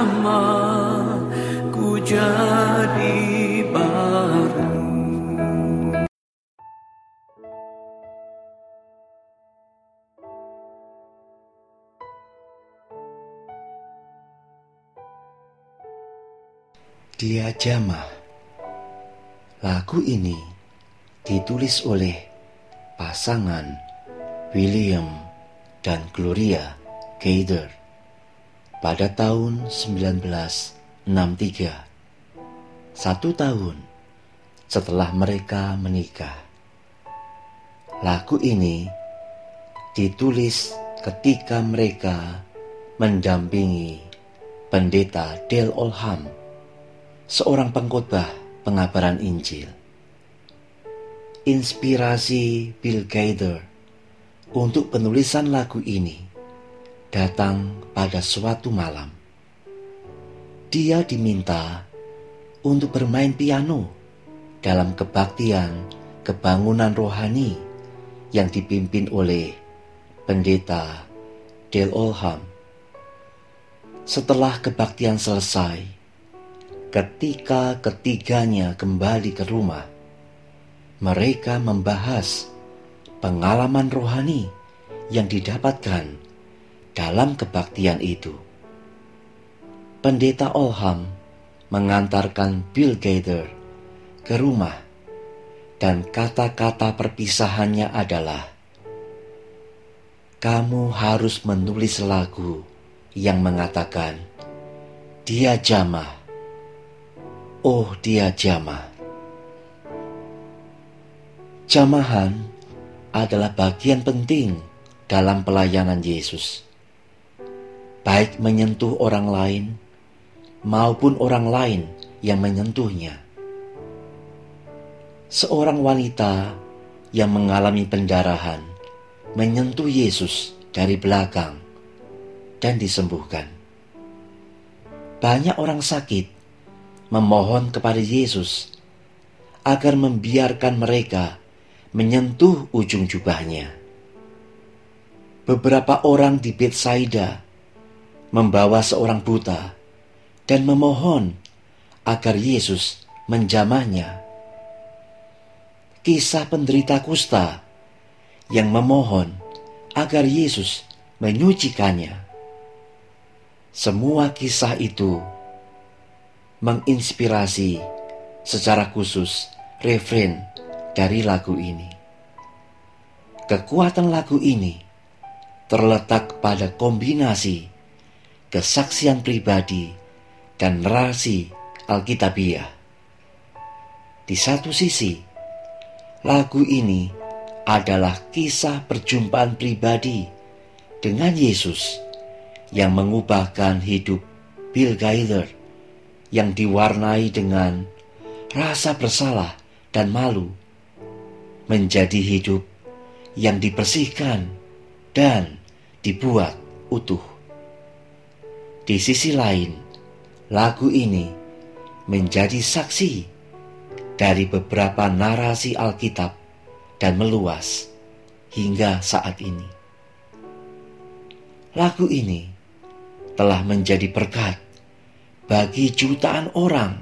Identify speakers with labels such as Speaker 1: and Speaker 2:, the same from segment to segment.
Speaker 1: Jamah ku jadi baru.
Speaker 2: Dia Jamah. Lagu ini ditulis oleh pasangan William dan Gloria Gaither pada tahun 1963. Satu tahun setelah mereka menikah. Lagu ini ditulis ketika mereka mendampingi pendeta Dale Olham seorang pengkhotbah pengabaran Injil. Inspirasi Bill Gaither untuk penulisan lagu ini datang pada suatu malam. Dia diminta untuk bermain piano dalam kebaktian kebangunan rohani yang dipimpin oleh pendeta Dale Olham. Setelah kebaktian selesai, ketika ketiganya kembali ke rumah, mereka membahas pengalaman rohani yang didapatkan dalam kebaktian itu. Pendeta Olham mengantarkan Bill Gaither ke rumah dan kata-kata perpisahannya adalah kamu harus menulis lagu yang mengatakan dia jamah Oh dia jamah. Jamahan adalah bagian penting dalam pelayanan Yesus. Baik menyentuh orang lain maupun orang lain yang menyentuhnya. Seorang wanita yang mengalami pendarahan menyentuh Yesus dari belakang dan disembuhkan. Banyak orang sakit memohon kepada Yesus agar membiarkan mereka menyentuh ujung jubahnya. Beberapa orang di Bethsaida membawa seorang buta dan memohon agar Yesus menjamahnya. Kisah penderita kusta yang memohon agar Yesus menyucikannya. Semua kisah itu menginspirasi secara khusus refrain dari lagu ini. Kekuatan lagu ini terletak pada kombinasi kesaksian pribadi dan narasi Alkitabiah. Di satu sisi, lagu ini adalah kisah perjumpaan pribadi dengan Yesus yang mengubahkan hidup Bill Gaither yang diwarnai dengan rasa bersalah dan malu menjadi hidup yang dibersihkan dan dibuat utuh. Di sisi lain, lagu ini menjadi saksi dari beberapa narasi Alkitab dan meluas hingga saat ini. Lagu ini telah menjadi berkat bagi jutaan orang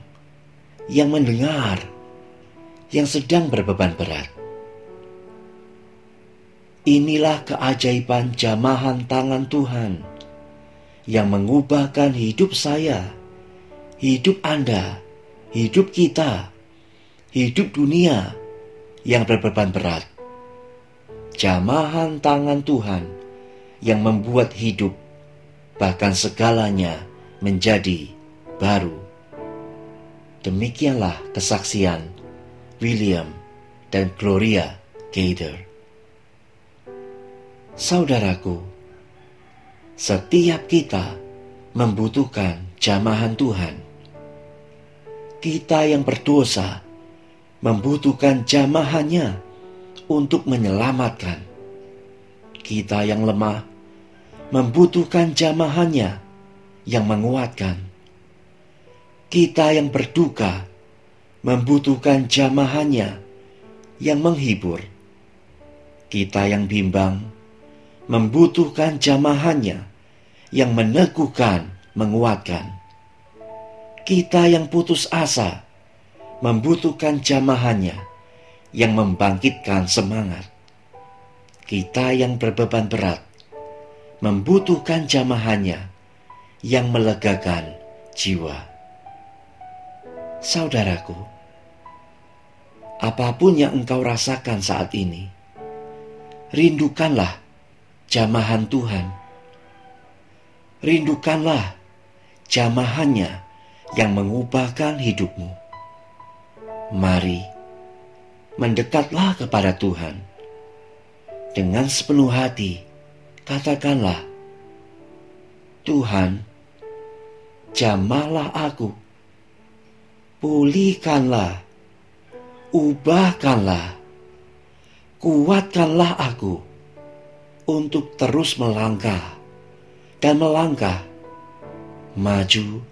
Speaker 2: yang mendengar yang sedang berbeban berat. Inilah keajaiban jamahan tangan Tuhan yang mengubahkan hidup saya, hidup Anda, hidup kita, hidup dunia yang berbeban berat. Jamahan tangan Tuhan yang membuat hidup, bahkan segalanya menjadi baru. Demikianlah kesaksian William dan Gloria Gaither. Saudaraku, setiap kita membutuhkan jamahan Tuhan. Kita yang berdosa membutuhkan jamahannya untuk menyelamatkan. Kita yang lemah membutuhkan jamahannya yang menguatkan. Kita yang berduka membutuhkan jamahannya yang menghibur. Kita yang bimbang membutuhkan jamahannya yang meneguhkan, menguatkan. Kita yang putus asa membutuhkan jamahannya yang membangkitkan semangat. Kita yang berbeban berat membutuhkan jamahannya yang melegakan jiwa. Saudaraku, apa pun yang engkau rasakan saat ini, rindukanlah jamahan Tuhan. Rindukanlah jamahannya yang mengubahkan hidupmu. Mari, mendekatlah kepada Tuhan. Dengan sepenuh hati, katakanlah, Tuhan, jamahlah aku, pulihkanlah, ubahkanlah, kuatkanlah aku untuk terus melangkah dan melangkah, maju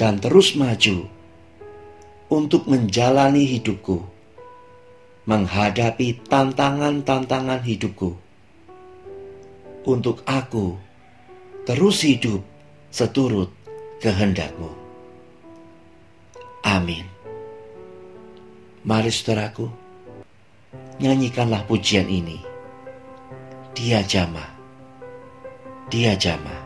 Speaker 2: dan terus maju untuk menjalani hidupku, menghadapi tantangan-tantangan hidupku, untuk aku terus hidup seturut kehendakmu. Amin. Mari saudaraku, nyanyikanlah pujian ini. Dia jama, dia jama.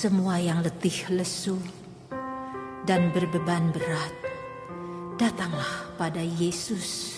Speaker 3: Semua yang letih lesu dan berbeban berat, datanglah pada Yesus.